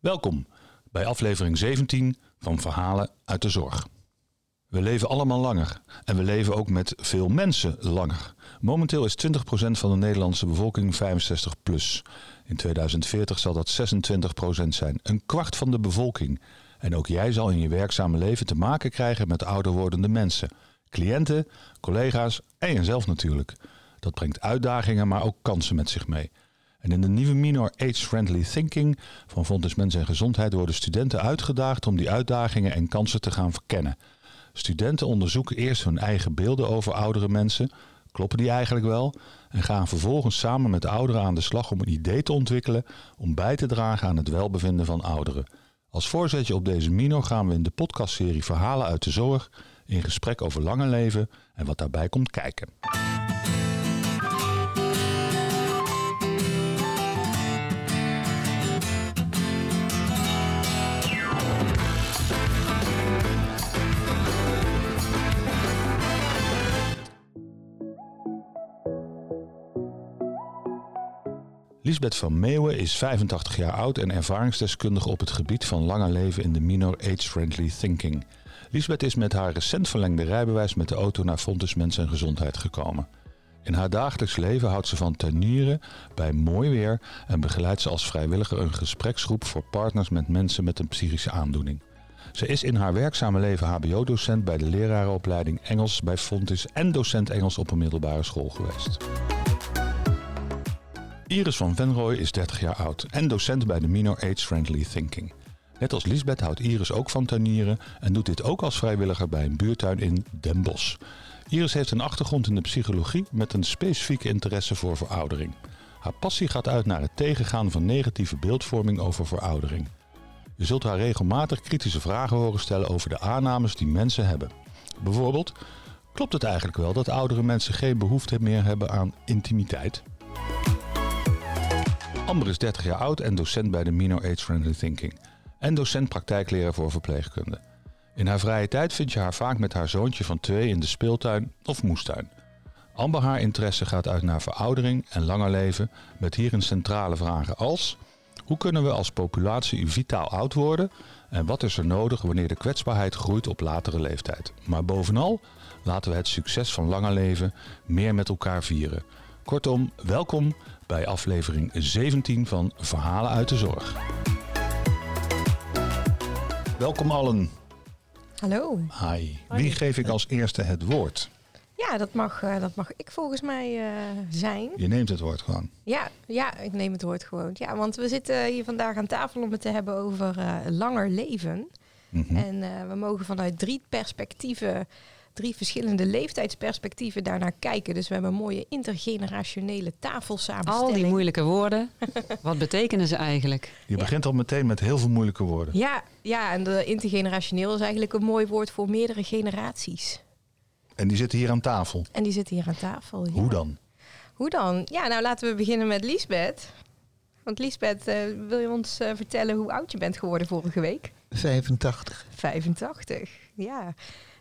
Welkom bij aflevering 17 van Verhalen uit de Zorg. We leven allemaal langer en we leven ook met veel mensen langer. Momenteel is 20% van de Nederlandse bevolking 65 plus. In 2040 zal dat 26% zijn, een kwart van de bevolking. En ook jij zal in je werkzame leven te maken krijgen met ouder wordende mensen. Cliënten, collega's en jezelf natuurlijk. Dat brengt uitdagingen, maar ook kansen met zich mee. En in de nieuwe Minor Age-Friendly Thinking van Fontes Mens en Gezondheid worden studenten uitgedaagd om die uitdagingen en kansen te gaan verkennen. Studenten onderzoeken eerst hun eigen beelden over oudere mensen. Kloppen die eigenlijk wel? En gaan vervolgens samen met ouderen aan de slag om een idee te ontwikkelen om bij te dragen aan het welbevinden van ouderen. Als voorzetje op deze Minor gaan we in de podcastserie Verhalen uit de Zorg in gesprek over lange leven en wat daarbij komt kijken. Lisbeth van Meeuwen is 85 jaar oud en ervaringsdeskundige op het gebied van langer leven in de minor age-friendly thinking. Lisbeth is met haar recent verlengde rijbewijs met de auto naar Fontes Mens en Gezondheid gekomen. In haar dagelijks leven houdt ze van tuinieren bij mooi weer en begeleidt ze als vrijwilliger een gespreksgroep voor partners met mensen met een psychische aandoening. Ze is in haar werkzame leven HBO-docent bij de lerarenopleiding Engels bij Fontis en docent Engels op een middelbare school geweest. Iris van Venrooy is 30 jaar oud en docent bij de Minor Age Friendly Thinking. Net als Lisbeth houdt Iris ook van tuinieren en doet dit ook als vrijwilliger bij een buurtuin in Den Bosch. Iris heeft een achtergrond in de psychologie met een specifieke interesse voor veroudering. Haar passie gaat uit naar het tegengaan van negatieve beeldvorming over veroudering. Je zult haar regelmatig kritische vragen horen stellen over de aannames die mensen hebben. Bijvoorbeeld, klopt het eigenlijk wel dat oudere mensen geen behoefte meer hebben aan intimiteit? Amber is 30 jaar oud en docent bij de Minor Age Friendly Thinking. En docent praktijkleren voor verpleegkunde. In haar vrije tijd vind je haar vaak met haar zoontje van twee in de speeltuin of moestuin. Amber haar interesse gaat uit naar veroudering en langer leven met hierin centrale vragen als... Hoe kunnen we als populatie vitaal oud worden? En wat is er nodig wanneer de kwetsbaarheid groeit op latere leeftijd? Maar bovenal laten we het succes van langer leven meer met elkaar vieren. Kortom, welkom bij aflevering 17 van Verhalen uit de Zorg. Welkom allen. Hallo. Hi. Wie geef ik als eerste het woord? Ja, dat mag, uh, dat mag ik volgens mij uh, zijn. Je neemt het woord gewoon. Ja, ja, ik neem het woord gewoon. Ja, want we zitten hier vandaag aan tafel om het te hebben over uh, langer leven. Mm -hmm. En we mogen vanuit drie perspectieven drie verschillende leeftijdsperspectieven daarnaar kijken. Dus we hebben een mooie intergenerationele tafelsamenstelling. Al die moeilijke woorden, wat betekenen ze eigenlijk? Je begint al meteen met heel veel moeilijke woorden. Ja, ja en de intergenerationeel is eigenlijk een mooi woord voor meerdere generaties. En die zitten hier aan tafel? En die zitten hier aan tafel, ja. Hoe dan? Hoe dan? Ja, nou laten we beginnen met Liesbeth. Want Liesbeth, uh, wil je ons uh, vertellen hoe oud je bent geworden vorige week? 85. 85, ja.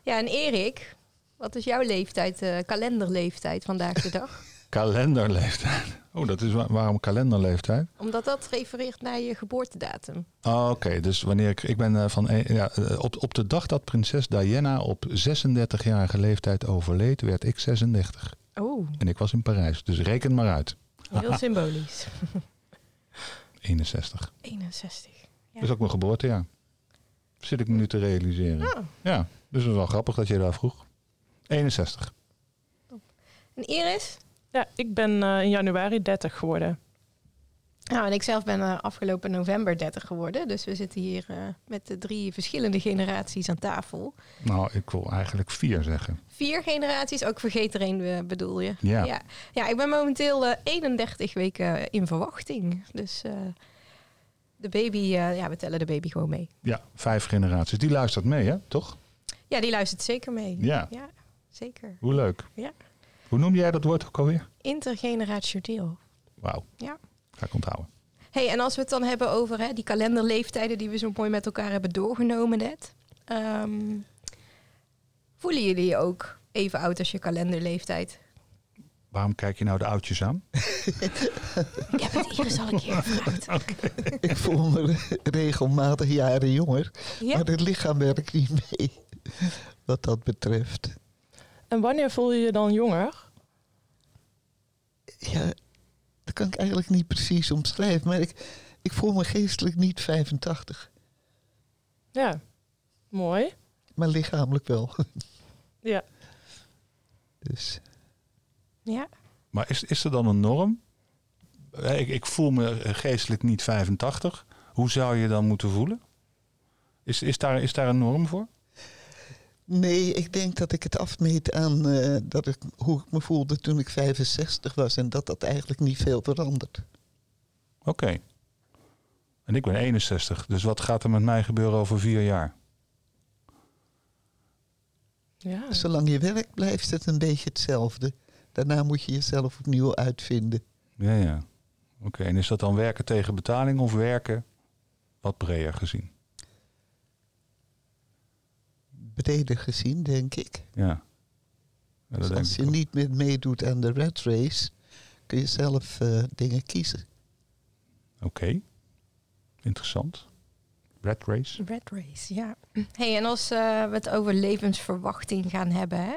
Ja, en Erik, wat is jouw leeftijd, uh, kalenderleeftijd vandaag de dag? kalenderleeftijd? Oh, dat is waarom kalenderleeftijd? Omdat dat refereert naar je geboortedatum. Oh, Oké, okay. dus wanneer ik, ik ben uh, van, ja, op, op de dag dat prinses Diana op 36-jarige leeftijd overleed, werd ik 36. Oh. En ik was in Parijs, dus reken maar uit. Heel symbolisch. 61. 61. Ja. Dat is ook mijn geboortejaar. Zit ik me nu te realiseren. Oh. Ja, dus het is wel grappig dat je daar vroeg. 61. En Iris? Ja, ik ben uh, in januari 30 geworden. Nou, en ik zelf ben uh, afgelopen november 30 geworden. Dus we zitten hier uh, met de drie verschillende generaties aan tafel. Nou, ik wil eigenlijk vier zeggen. Vier generaties? Ook vergeet er één, bedoel je? Ja. ja. Ja, ik ben momenteel 31 weken in verwachting. Dus de baby, ja, we tellen de baby gewoon mee. Ja, vijf generaties. Die luistert mee, hè? Toch? Ja, die luistert zeker mee. Ja. ja zeker. Hoe leuk. Ja. Hoe noem jij dat woord ook alweer? Intergenerationeel. Wauw. Ja. Ga ik onthouden. hey, en als we het dan hebben over hè, die kalenderleeftijden die we zo mooi met elkaar hebben doorgenomen net. Um, voelen jullie je ook even oud als je kalenderleeftijd? Waarom kijk je nou de oudjes aan? Ik heb het Iris al een keer gevraagd. Ik voel me re- regelmatig jaren jonger. Ja? Maar het lichaam werkt niet mee. Wat dat betreft. En wanneer voel je je dan jonger? Ja, dat kan ik eigenlijk niet precies omschrijven. Maar ik, ik voel me geestelijk niet 85. Ja, mooi. Maar lichamelijk wel. Ja. Dus Ja. Maar is, is er dan een norm? Ik, ik voel me geestelijk niet 85. Hoe zou je dan moeten voelen? Is, is, daar, is daar een norm voor? Nee, ik denk dat ik het afmeet aan eh, dat ik, hoe ik me voelde toen ik 65 was. En dat dat eigenlijk niet veel verandert. Oké. En ik ben 61, dus wat gaat er met mij gebeuren over vier jaar? Ja. Zolang je werkt blijft het een beetje hetzelfde. Daarna moet je jezelf opnieuw uitvinden. Ja, ja. Oké, en is dat dan werken tegen betaling of werken wat breder gezien? Breder gezien, denk ik. Ja. Dus als je ook. niet meer meedoet aan de red race, kun je zelf eh, dingen kiezen. Oké. Interessant. Red race. Red Race, ja. Hey, en als eh, we het over levensverwachting gaan hebben, hè?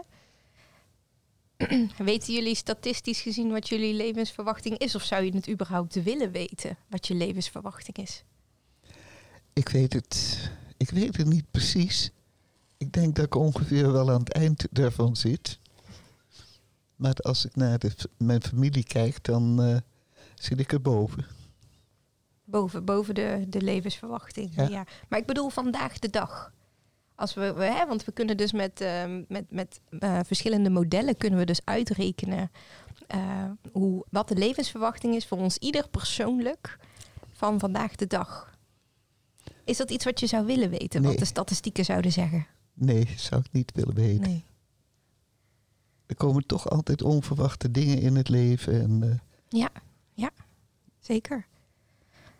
weten jullie statistisch gezien wat jullie levensverwachting is? Of zou je het überhaupt willen weten wat je levensverwachting is? Ik weet het, ik weet het niet precies. Ik denk dat ik ongeveer wel aan het eind daarvan zit. Maar als ik naar de, mijn familie kijk, dan eh, zit ik erboven. Boven, boven de, de levensverwachting. Ja. Ja. Maar ik bedoel vandaag de dag. Als we, we, hè, want we kunnen dus met, ehm, met, met eh, verschillende modellen kunnen we dus uitrekenen eh, hoe, wat de levensverwachting is voor ons ieder persoonlijk van vandaag de dag. Is dat iets wat je zou willen weten, wat de statistieken zouden zeggen? Nee, zou ik niet willen weten. Nee. Er komen toch altijd onverwachte dingen in het leven. En, eh, Ja, ja, zeker.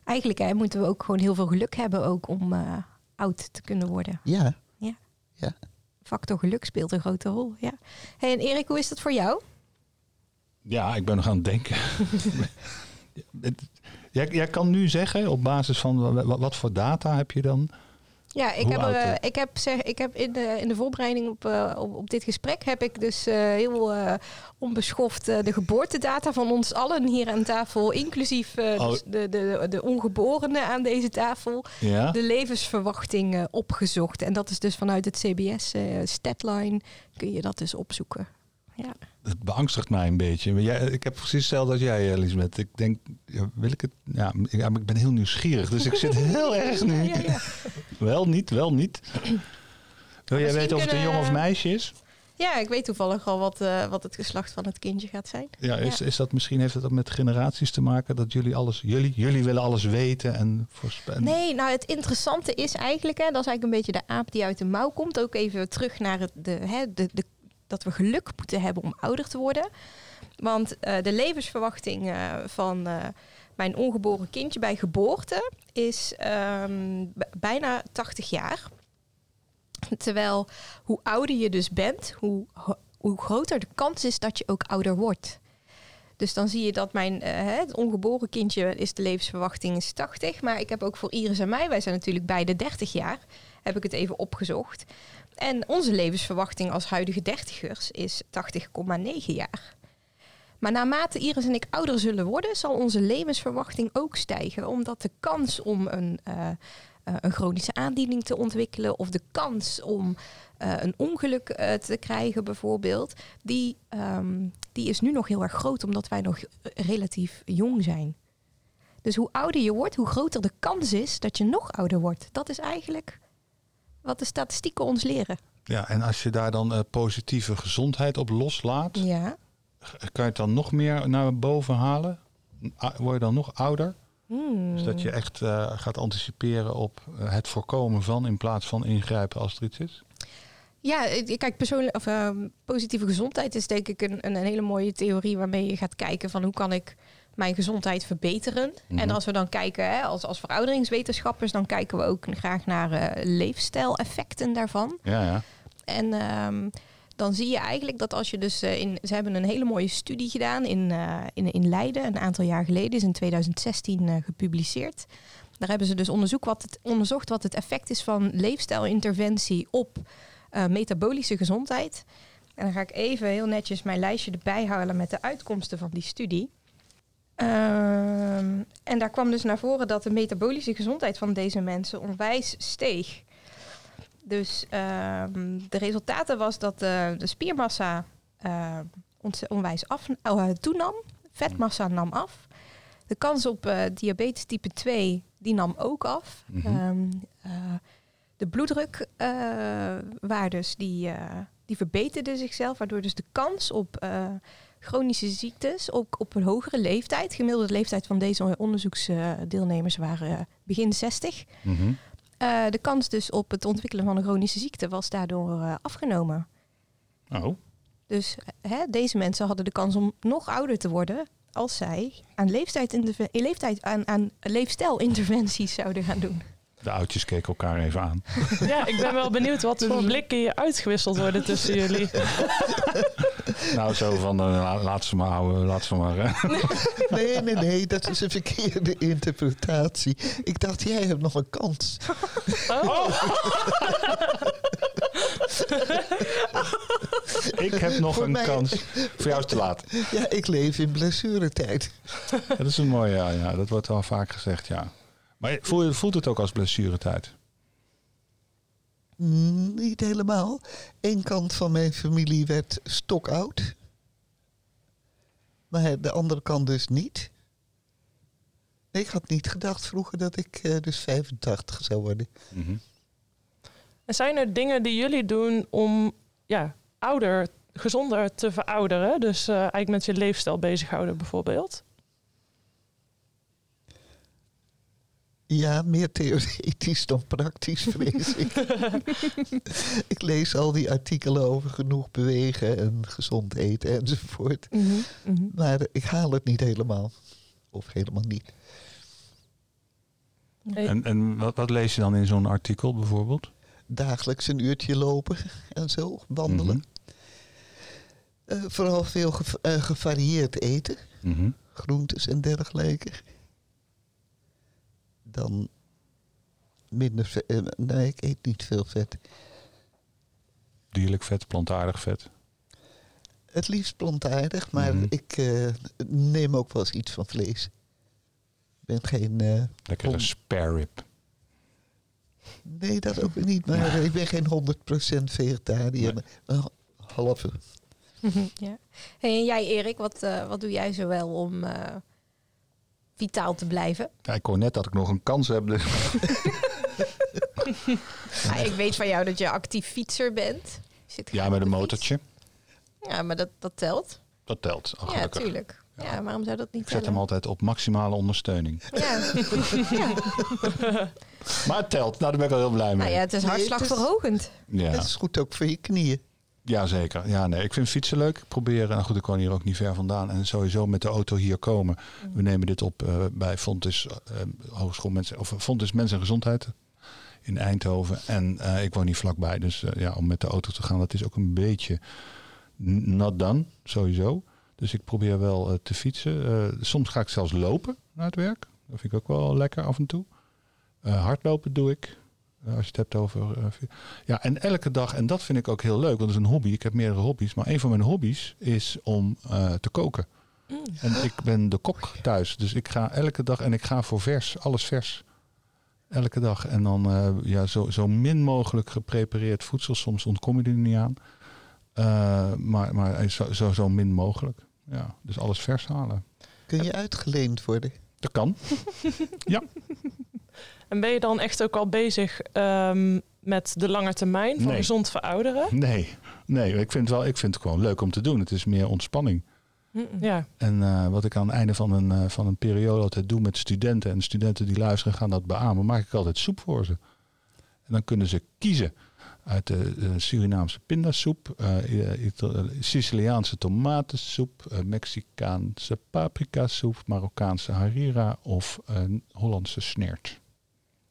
Eigenlijk hè, moeten we ook gewoon heel veel geluk hebben ook om eh, oud te kunnen worden. ja, Factor geluk speelt een grote rol, ja. Hey, en Erik, hoe is dat voor jou? Ja, ik ben nog aan het denken. Jij, jij kan nu zeggen, op basis van wa- wa- wat, voor data heb je dan? Ja, ik Hoe heb, eh, hè? ik heb, zeg, ik heb in, de, in de voorbereiding op, eh, op, op dit gesprek heb ik dus eh, heel eh, onbeschoft eh, de geboortedata van ons allen hier aan tafel, inclusief eh, Oh. dus de, de, de ongeborenen aan deze tafel, Ja? de levensverwachting eh, opgezocht. En dat is dus vanuit het CBS eh, Statline kun je dat dus opzoeken. Ja. Het beangstigt mij een beetje. Maar jij, ik heb precies hetzelfde als jij, Elisabeth. Ik denk, ja, wil ik het? Ja, ik- ja, maar ik ben heel nieuwsgierig. Dus ik zit heel erg nu. Ja, ja. Wel niet, wel niet. Wil jij weten of het een jongen of meisje is? ja, ik weet toevallig al wat, eh, wat het geslacht van het kindje gaat zijn. Ja, is, is dat misschien heeft het ook met generaties te maken? Dat jullie alles, jullie, jullie willen alles weten en voorspellen? Nee, nou het interessante is eigenlijk, hè, dat is eigenlijk een beetje de aap die uit de mouw komt. Ook even terug naar het, de, hè, de, de, dat we geluk moeten hebben om ouder te worden. Want eh, de levensverwachting eh, van eh, mijn ongeboren kindje bij geboorte is ehm, bijna 80 jaar. Terwijl hoe ouder je dus bent, hoe, ho- hoe groter de kans is dat je ook ouder wordt. Dus dan zie je dat mijn eh, het ongeboren kindje is de levensverwachting is 80. Maar ik heb ook voor Iris en mij, wij zijn natuurlijk beide 30 jaar, heb ik het even opgezocht. En onze levensverwachting als huidige dertigers is 80,9 jaar. Maar naarmate Iris en ik ouder zullen worden, zal onze levensverwachting ook stijgen. Omdat de kans om een, eh, eh, een chronische aandoening te ontwikkelen of de kans om eh, een ongeluk te krijgen bijvoorbeeld, die, ehm, die is nu nog heel erg groot omdat wij nog relatief jong zijn. Dus hoe ouder je wordt, hoe groter de kans is dat je nog ouder wordt. Dat is eigenlijk wat de statistieken ons leren. Ja, en als je daar dan positieve gezondheid op loslaat, Ja. Kan je het dan nog meer naar boven halen? Word je dan nog ouder? Hmm. Dus dat je echt eh, gaat anticiperen op eh, het voorkomen van in plaats van ingrijpen als er iets is? Ja, kijk, persoonlijk, of, ehm, positieve gezondheid is denk ik een, een, hele mooie theorie waarmee je gaat kijken van hoe kan ik mijn gezondheid verbeteren. Mhm. En als we dan kijken, hè, als, als verouderingswetenschappers, dan kijken we ook graag naar eh leefstijleffecten daarvan. Ja, ja. En ehm, dan zie je eigenlijk dat als je dus eh, in. Ze hebben een hele mooie studie gedaan in, eh, in, in Leiden, een aantal jaar geleden, is in 2016 eh, gepubliceerd. Daar hebben ze dus onderzoek wat het, onderzocht wat het effect is van leefstijlinterventie op metabolische gezondheid. En dan ga ik even heel netjes mijn lijstje erbij halen met de uitkomsten van die studie. Ehm, en daar kwam dus naar voren dat de metabolische gezondheid van deze mensen onwijs steeg. Dus ehm, de resultaten was dat eh, de spiermassa eh, onwijs af, oh, eh, toenam. Vetmassa nam af. De kans op diabetes type 2 die nam ook af. Mhm. Ehm, eh, de bloeddrukwaardes die, eh, die verbeterden zichzelf, waardoor dus de kans op chronische ziektes ook op een hogere leeftijd, gemiddelde leeftijd van deze onderzoeksdeelnemers waren begin 60. Mhm. Eh, de kans dus op het ontwikkelen van een chronische ziekte was daardoor eh, afgenomen. Oh, Dus hè, deze mensen hadden de kans om nog ouder te worden als zij aan, leeftijd, aan, aan leefstijlinterventies zouden gaan doen. de oudjes keken elkaar even aan. Ja, ik ben wel benieuwd wat voor blikken hier uitgewisseld worden tussen jullie. nou, zo van, eh, la- laat ze maar houden, laat ze maar. eh. Nee, nee, nee, dat is een verkeerde interpretatie. Ik dacht, jij hebt nog een kans. Oh, ik heb nog Voor een mij- kans. Voor jou is het te laat. Ja, ik leef in blessuretijd. Dat is een mooie, ja, ja. Dat wordt wel vaak gezegd, ja. Maar voel je, voelt het ook als blessuretijd? Mm, Niet helemaal. Eén kant van mijn familie werd stokoud. Maar de andere kant dus niet. Ik had niet gedacht vroeger dat ik eh, dus 85 zou worden. Mhm. en zijn er dingen die jullie doen om ja, ouder, gezonder te verouderen? Dus eh, eigenlijk met je leefstijl bezighouden bijvoorbeeld? Ja, meer theoretisch dan praktisch, vrees ik. ik lees al die artikelen over genoeg bewegen en gezond eten enzovoort. Maar ik haal het niet helemaal. Of helemaal niet. En, en wat, wat lees je dan in zo'n artikel bijvoorbeeld? Dagelijks een uurtje lopen en zo, wandelen. Mhm. Eh, vooral veel eh, gevarieerd eten. Mhm. groentes en dergelijke. Dan minder vet. eh, nee, ik eet niet veel vet. Dierlijk vet, plantaardig vet. Het liefst plantaardig, maar Mhm. ik eh, neem ook wel eens iets van vlees. Ik ben geen... eh, Lekkere Om- spare rib. nee, dat ook niet. Maar ik ben geen 100% vegetariër. maar Een halve. ja. Hey, en jij Erik, wat, eh, wat doe jij zo wel om eh, vitaal te blijven? Ja, ik hoor net dat ik nog een kans heb. dus- Ah, ik weet van jou dat je actief fietser bent. Je zit Ja, met een motortje. fiets. Ja, maar dat, dat telt. Dat telt. Oh, ja, tuurlijk. Ja. waarom zou dat niet Ik zet hem altijd op maximale ondersteuning. Ja. ja. Maar het telt. Nou, daar ben ik al heel blij mee. Nou ja, het is het hartslagverhogend. Ja. Dat is goed ook voor je knieën. Ja, zeker. Ja, nee, ik vind fietsen leuk. Ik probeer, nou goed, ik woon hier ook niet ver vandaan. En sowieso met de auto hier komen. We nemen dit op eh, bij Fontis eh, Hogeschool Mensen, of Fontis Mensen en Gezondheid in Eindhoven. En eh, ik woon hier vlakbij. Dus eh, ja, om met de auto te gaan, dat is ook een beetje not done, sowieso. Dus ik probeer wel eh, te fietsen. Eh, soms ga ik zelfs lopen naar het werk. Dat vind ik ook wel lekker af en toe. Eh, hardlopen doe ik. Eh, als je het hebt over. eh, ja, en elke dag, en dat vind ik ook heel leuk, want dat is een hobby. Ik heb meerdere hobby's. Maar een van mijn hobby's is om eh, te koken. En ik ben de kok thuis. Dus ik ga elke dag en ik ga voor vers, alles vers. Elke dag. En dan eh, ja, zo, zo min mogelijk geprepareerd voedsel. Soms ontkom je er niet aan. Eh, maar maar zo, zo, zo min mogelijk. Ja, dus alles vers halen. Kun je uitgeleend worden? Dat kan. En ben je dan echt ook al bezig ehm, met de lange termijn van Nee. gezond verouderen? Nee, nee ik, vind het wel, ik vind het gewoon leuk om te doen. Het is meer ontspanning. Ja, En eh, wat ik aan het einde van een, eh, van een periode altijd doe met studenten. En de studenten die luisteren gaan dat beamen. Maak ik altijd soep voor ze. En dan kunnen ze kiezen uit de, Surinaamse pindasoep. eh, Siciliaanse tomatensoep. Mexicaanse paprikasoep. Marokkaanse harira of een Hollandse snert.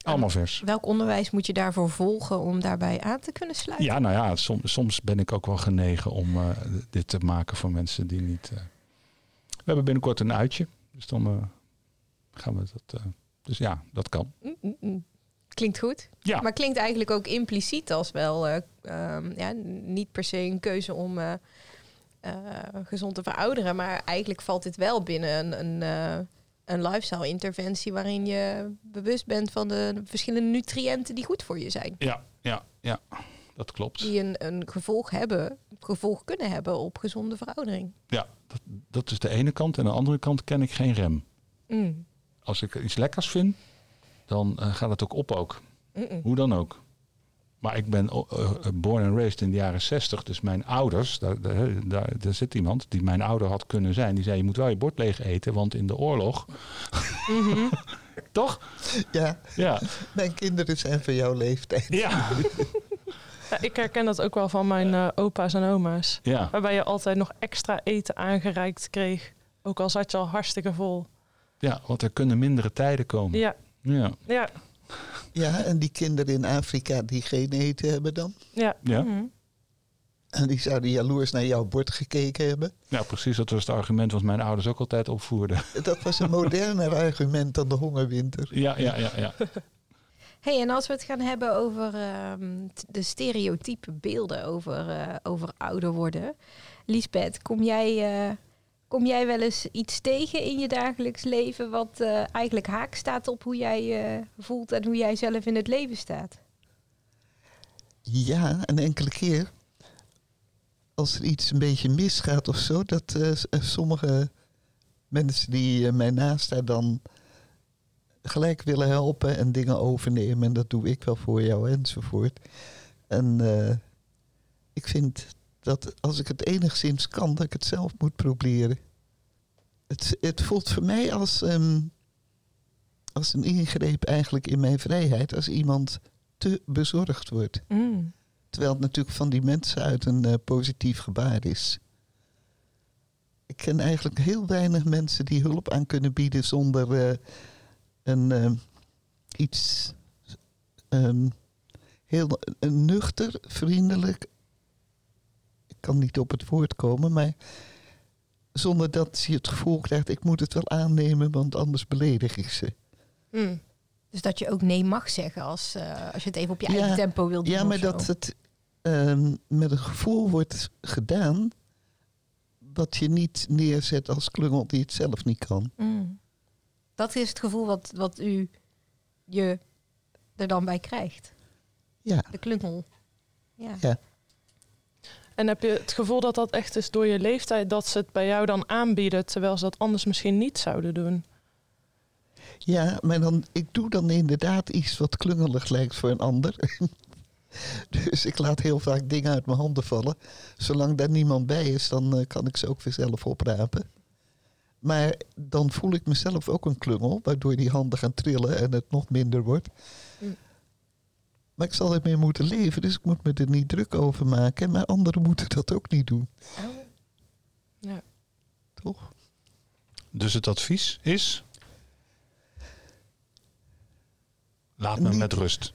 Allemaal vers. Welk onderwijs moet je daarvoor volgen om daarbij aan te kunnen sluiten? Ja, nou ja, soms, soms ben ik ook wel genegen om eh, dit te maken voor mensen die niet. eh, We hebben binnenkort een uitje, dus dan eh, gaan we dat. dus ja, dat kan. Mm, mm, mm. Klinkt goed. Ja. Maar klinkt eigenlijk ook impliciet als wel eh, ehm, ja, niet per se een keuze om gezond te verouderen. Maar eigenlijk valt dit wel binnen een, een, een lifestyle interventie waarin je bewust bent van de verschillende nutriënten die goed voor je zijn. Ja, ja, ja, dat klopt. Die een, een gevolg hebben, gevolg kunnen hebben op gezonde veroudering. Ja, dat, dat is de ene kant. En aan de andere kant ken ik geen rem. Mm. Als ik iets lekkers vind, dan eh, gaat het ook op ook. Hoe dan ook. Maar ik ben oh, eh, eh, born and raised in de jaren 60. Dus mijn ouders, daar, daar, daar, daar zit iemand die mijn ouder had kunnen zijn. Die zei, je moet wel je bord leeg eten, want in de oorlog... Mhm. Toch? Ja, Ja. mijn kinderen zijn van jouw leeftijd. Ja. Ja, ik herken dat ook wel van mijn eh, opa's en oma's. ja. Waarbij je altijd nog extra eten aangereikt kreeg. Ook al zat je al hartstikke vol. Ja, want er kunnen mindere tijden komen. Ja, Ja. ja, Ja, en die kinderen in Afrika die geen eten hebben dan. ja. Ja. Mhm. En die zouden jaloers naar jouw bord gekeken hebben. ja, precies. Dat was het argument wat mijn ouders ook altijd opvoerden. Dat was een moderner argument dan de hongerwinter. Ja, ja, ja, ja. Hey, en als we het gaan hebben over ehm, de stereotype beelden over, eh, over ouder worden. Lisbeth, kom jij, eh, kom jij wel eens iets tegen in je dagelijks leven wat eh, eigenlijk haak staat op hoe jij voelt en hoe jij zelf in het leven staat? Ja, een enkele keer. Als er iets een beetje misgaat of zo, dat eh, eh, sommige mensen die mij naast staan dan gelijk willen helpen en dingen overnemen. En dat doe ik wel voor jou enzovoort. En ik vind dat als ik het enigszins kan, dat ik het zelf moet proberen. Het, het voelt voor mij als, ehm, als een ingreep eigenlijk in mijn vrijheid als iemand te bezorgd wordt. Mm. Terwijl het natuurlijk van die mensen uit een eh, positief gebaar is. Ik ken eigenlijk heel weinig mensen die hulp aan kunnen bieden zonder eh, een eh, iets ehm, heel nuchter, vriendelijk. Ik kan niet op het woord komen, maar zonder dat je het gevoel krijgt: ik moet het wel aannemen, want anders beledig ik ze. Mm. Dus dat je ook nee mag zeggen als, eh, als je het even op je Ja, eigen tempo wilt doen. Ja, maar dat het ehm, met een gevoel wordt gedaan dat je niet neerzet als klungel die het zelf niet kan. Mm. Dat is het gevoel wat, wat u je er dan bij krijgt. Ja, De klungel. Ja. Ja. En heb je het gevoel dat dat echt is door je leeftijd dat ze het bij jou dan aanbieden, terwijl ze dat anders misschien niet zouden doen? ja maar dan, ik doe dan inderdaad iets wat klungelig lijkt voor een ander. dus ik laat heel vaak dingen uit mijn handen vallen. Zolang daar niemand bij is, dan eh, kan ik ze ook weer zelf oprapen. Maar dan voel ik mezelf ook een klungel, waardoor die handen gaan trillen en het nog minder wordt. Maar ik zal ermee moeten leven, dus ik moet me er niet druk over maken. Maar anderen moeten dat ook niet doen, Oh. toch? Dus het advies is... Laat me Niet- met rust.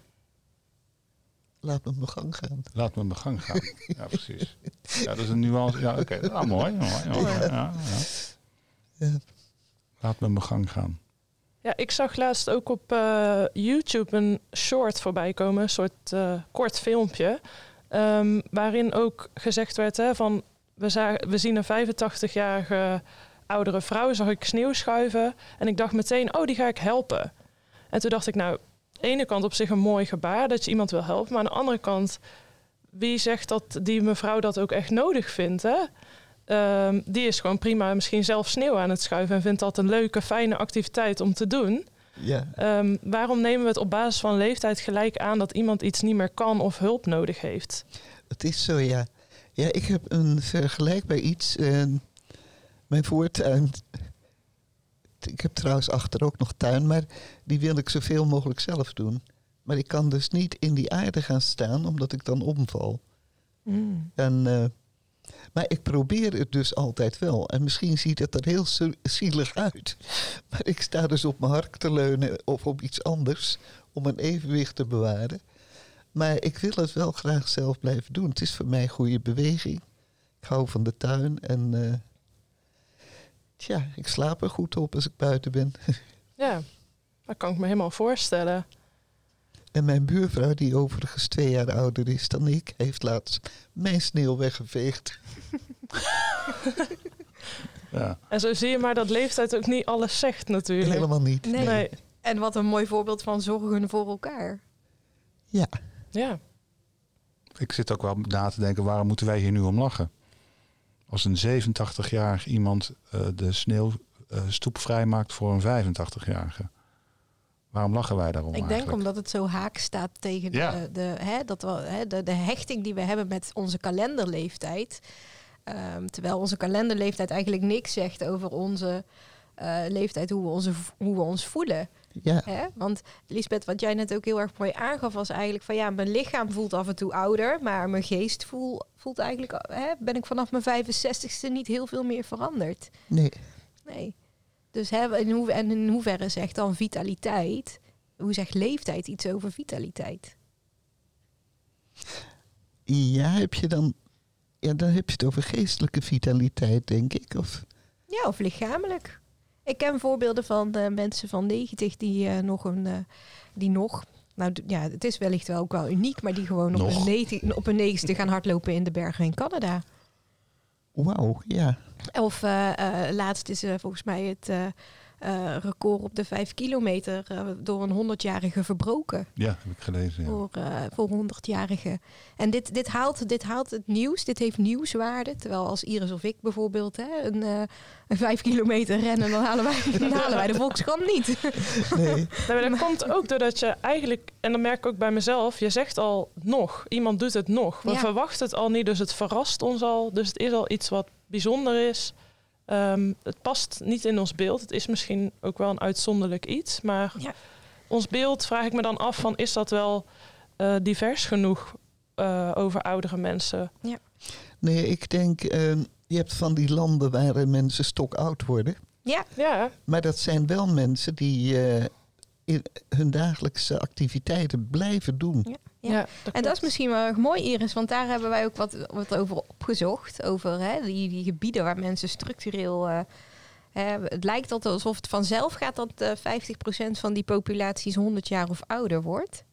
Laat me mijn gang gaan. Laat me mijn gang gaan. Ja, precies. Ja, dat is een nuance. Ja, oké. Ah, mooi. mooi, mooi. Ja, ja. Ja. Laat me mijn gang gaan. Ja, ik zag laatst ook op eh, YouTube een short voorbij komen, een soort eh, kort filmpje, ehm, waarin ook gezegd werd hè, van we, we zien een 85-jarige oudere vrouw, zag ik sneeuw schuiven en ik dacht meteen, oh die ga ik helpen. En toen dacht ik, nou, aan de ene kant op zich een mooi gebaar dat je iemand wil helpen, maar aan de andere kant, wie zegt dat die mevrouw dat ook echt nodig vindt, hè? Ehm, die is gewoon prima misschien zelf sneeuw aan het schuiven en vindt dat een leuke, fijne activiteit om te doen. Ja. Ehm, waarom nemen we het op basis van leeftijd gelijk aan dat iemand iets niet meer kan of hulp nodig heeft? Het is zo, ja. Ja, ik heb een vergelijkbaar iets. eh, mijn voortuin. Ik heb trouwens achter ook nog tuin, maar die wil ik zoveel mogelijk zelf doen. Maar ik kan dus niet in die aarde gaan staan, omdat ik dan omval. Mm. En eh, Maar ik probeer het dus altijd wel. En misschien ziet het er heel zie- zielig uit. Maar ik sta dus op mijn hark te leunen of op iets anders om een evenwicht te bewaren. Maar ik wil het wel graag zelf blijven doen. Het is voor mij goede beweging. Ik hou van de tuin en eh, tja, ik slaap er goed op als ik buiten ben. Ja, dat kan ik me helemaal voorstellen. En mijn buurvrouw, die overigens twee jaar ouder is dan ik, heeft laatst mijn sneeuw weggeveegd. Ja. En zo zie je maar dat leeftijd ook niet alles zegt natuurlijk. Helemaal niet. Nee. Nee. En wat een mooi voorbeeld van zorgen voor elkaar. Ja, Ja. Ik zit ook wel na te denken, waarom moeten wij hier nu om lachen? Als een 87-jarig iemand eh, de sneeuwstoep vrijmaakt voor een 85-jarige. Waarom lachen wij daarom Ik denk eigenlijk? omdat het zo haak staat tegen Ja. de, de, hè, dat we, hè, de, de hechting die we hebben met onze kalenderleeftijd. Ehm, terwijl onze kalenderleeftijd eigenlijk niks zegt over onze eh, leeftijd, hoe we, onze, hoe we ons voelen. ja. Hè? Want Lisbeth, wat jij net ook heel erg mooi aangaf, was eigenlijk van ja, mijn lichaam voelt af en toe ouder, maar mijn geest voel, voelt eigenlijk, hè, ben ik vanaf mijn 65ste niet heel veel meer veranderd. Nee. Nee. Dus hè, in hoe, en in hoeverre zegt dan vitaliteit, hoe zegt leeftijd iets over vitaliteit? Ja, heb je dan. Ja, dan heb je het over geestelijke vitaliteit, denk ik. Of, Ja, of lichamelijk. Ik ken voorbeelden van eh, mensen van 90 die eh, nog een, eh, die nog, nou ja, het is wellicht wel ook wel uniek, maar die gewoon op een, 90, op een 90 gaan hardlopen in de bergen in Canada. Wauw, ja. Of eh, eh, laatst is eh, volgens mij het eh, eh, record op de 5 kilometer eh, door een 100-jarige verbroken. Ja, heb ik gelezen. Ja. Voor, eh voor 100-jarigen. En dit, dit, haalt, dit haalt het nieuws, dit heeft nieuwswaarde. Terwijl als Iris of ik bijvoorbeeld hè, een, eh een 5 kilometer rennen, dan halen wij, dan halen wij de Volkskrant niet. Nee. Nee, maar dat komt ook doordat je eigenlijk, en dat merk ik ook bij mezelf, je zegt al nog. Iemand doet het nog. We Ja. verwachten het al niet, dus het verrast ons al. Dus het is al iets wat bijzonder is. Ehm, het past niet in ons beeld. Het is misschien ook wel een uitzonderlijk iets. Maar Ja. ons beeld vraag ik me dan af van, is dat wel eh, divers genoeg eh, over oudere mensen? Nee, ik denk. ehm, je hebt van die landen waar mensen stokoud worden. Ja, Ja, Maar dat zijn wel mensen die eh, in hun dagelijkse activiteiten blijven doen. Ja. ja. en dat is misschien wel erg mooi, Iris, want daar hebben wij ook wat, wat over opgezocht. Over hè, die, gebieden waar mensen structureel. eh, het lijkt altijd alsof het vanzelf gaat dat eh 50% van die populaties 100 jaar of ouder wordt.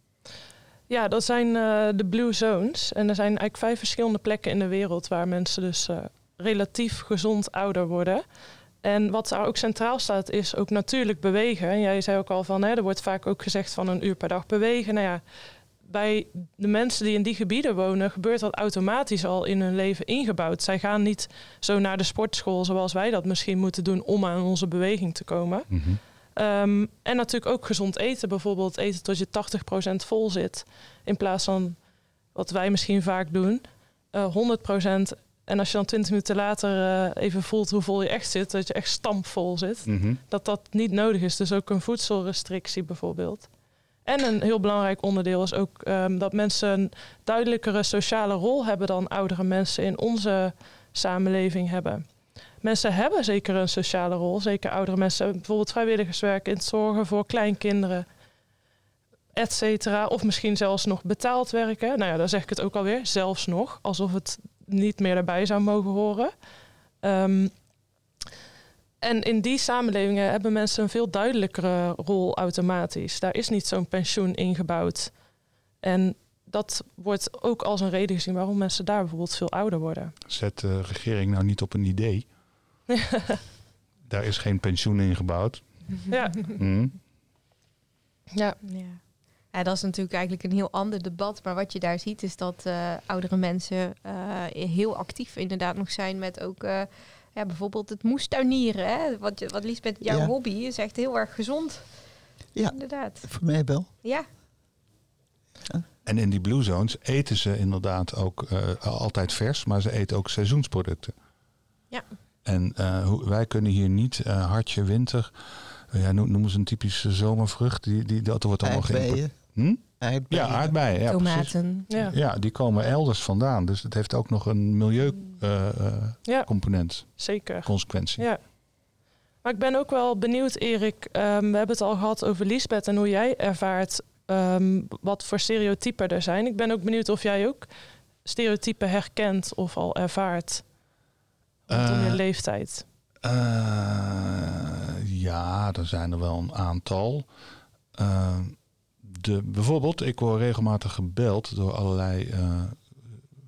Ja, dat zijn eh, de blue zones. En er zijn eigenlijk vijf verschillende plekken in de wereld waar mensen dus eh, relatief gezond ouder worden. En wat daar ook centraal staat, is ook natuurlijk bewegen. En jij zei ook al van, hè, er wordt vaak ook gezegd van een uur per dag bewegen. Nou ja, bij de mensen die in die gebieden wonen, gebeurt dat automatisch al in hun leven ingebouwd. Zij gaan niet zo naar de sportschool zoals wij dat misschien moeten doen om aan onze beweging te komen. Mhm. Ehm, en natuurlijk ook gezond eten. Bijvoorbeeld eten tot je 80% vol zit. In plaats van wat wij misschien vaak doen. eh 100%. En als je dan 20 minuten later eh, even voelt hoe vol je echt zit. Dat je echt stampvol zit. Mhm. Dat dat niet nodig is. Dus ook een voedselrestrictie bijvoorbeeld. En een heel belangrijk onderdeel is ook ehm, dat mensen een duidelijkere sociale rol hebben dan oudere mensen in onze samenleving hebben. Mensen hebben zeker een sociale rol, zeker oudere mensen. Bijvoorbeeld vrijwilligerswerk in het zorgen voor kleinkinderen, et cetera. Of misschien zelfs nog betaald werken. Nou ja, dan zeg ik het ook alweer, zelfs nog. Alsof het niet meer erbij zou mogen horen. Ehm, en in die samenlevingen hebben mensen een veel duidelijkere rol automatisch. Daar is niet zo'n pensioen ingebouwd. En dat wordt ook als een reden gezien waarom mensen daar bijvoorbeeld veel ouder worden. Zet de regering nou niet op een idee? Daar is geen pensioen in gebouwd. Ja, Mhm. ja. Ja. ja, dat is natuurlijk eigenlijk een heel ander debat. Maar wat je daar ziet is dat eh, oudere mensen eh, heel actief inderdaad nog zijn met ook eh, ja, bijvoorbeeld het moestuinieren. Hè? Wat, je- wat Liesbeth, jouw Ja. hobby is echt heel erg gezond. Ja. Inderdaad. Voor mij wel. Ja, En in die blue zones eten ze inderdaad ook eh, altijd vers, maar ze eten ook seizoensproducten. Ja. En eh, hoe- wij kunnen hier niet eh, hartje winter. ja, noem, noemen ze een typische zomervrucht. Die, die, dat wordt allemaal geïmporteerd. Aardbeien. Hm? Aardbeien. Ja, aardbeien. Ja, precies. Tomaten. Ja. Ja, die komen elders vandaan. Dus het heeft ook nog een milieucomponent, ja, zeker. consequentie. Ja. Maar ik ben ook wel benieuwd, Erik. ehm, we hebben het al gehad over Lisbeth en hoe jij ervaart ehm, wat voor stereotypen er zijn. Ik ben ook benieuwd of jij ook stereotypen herkent of al ervaart rondom je Eh, leeftijd. Eh, ja, er zijn er wel een aantal. Eh, de, bijvoorbeeld, ik word regelmatig gebeld door allerlei eh,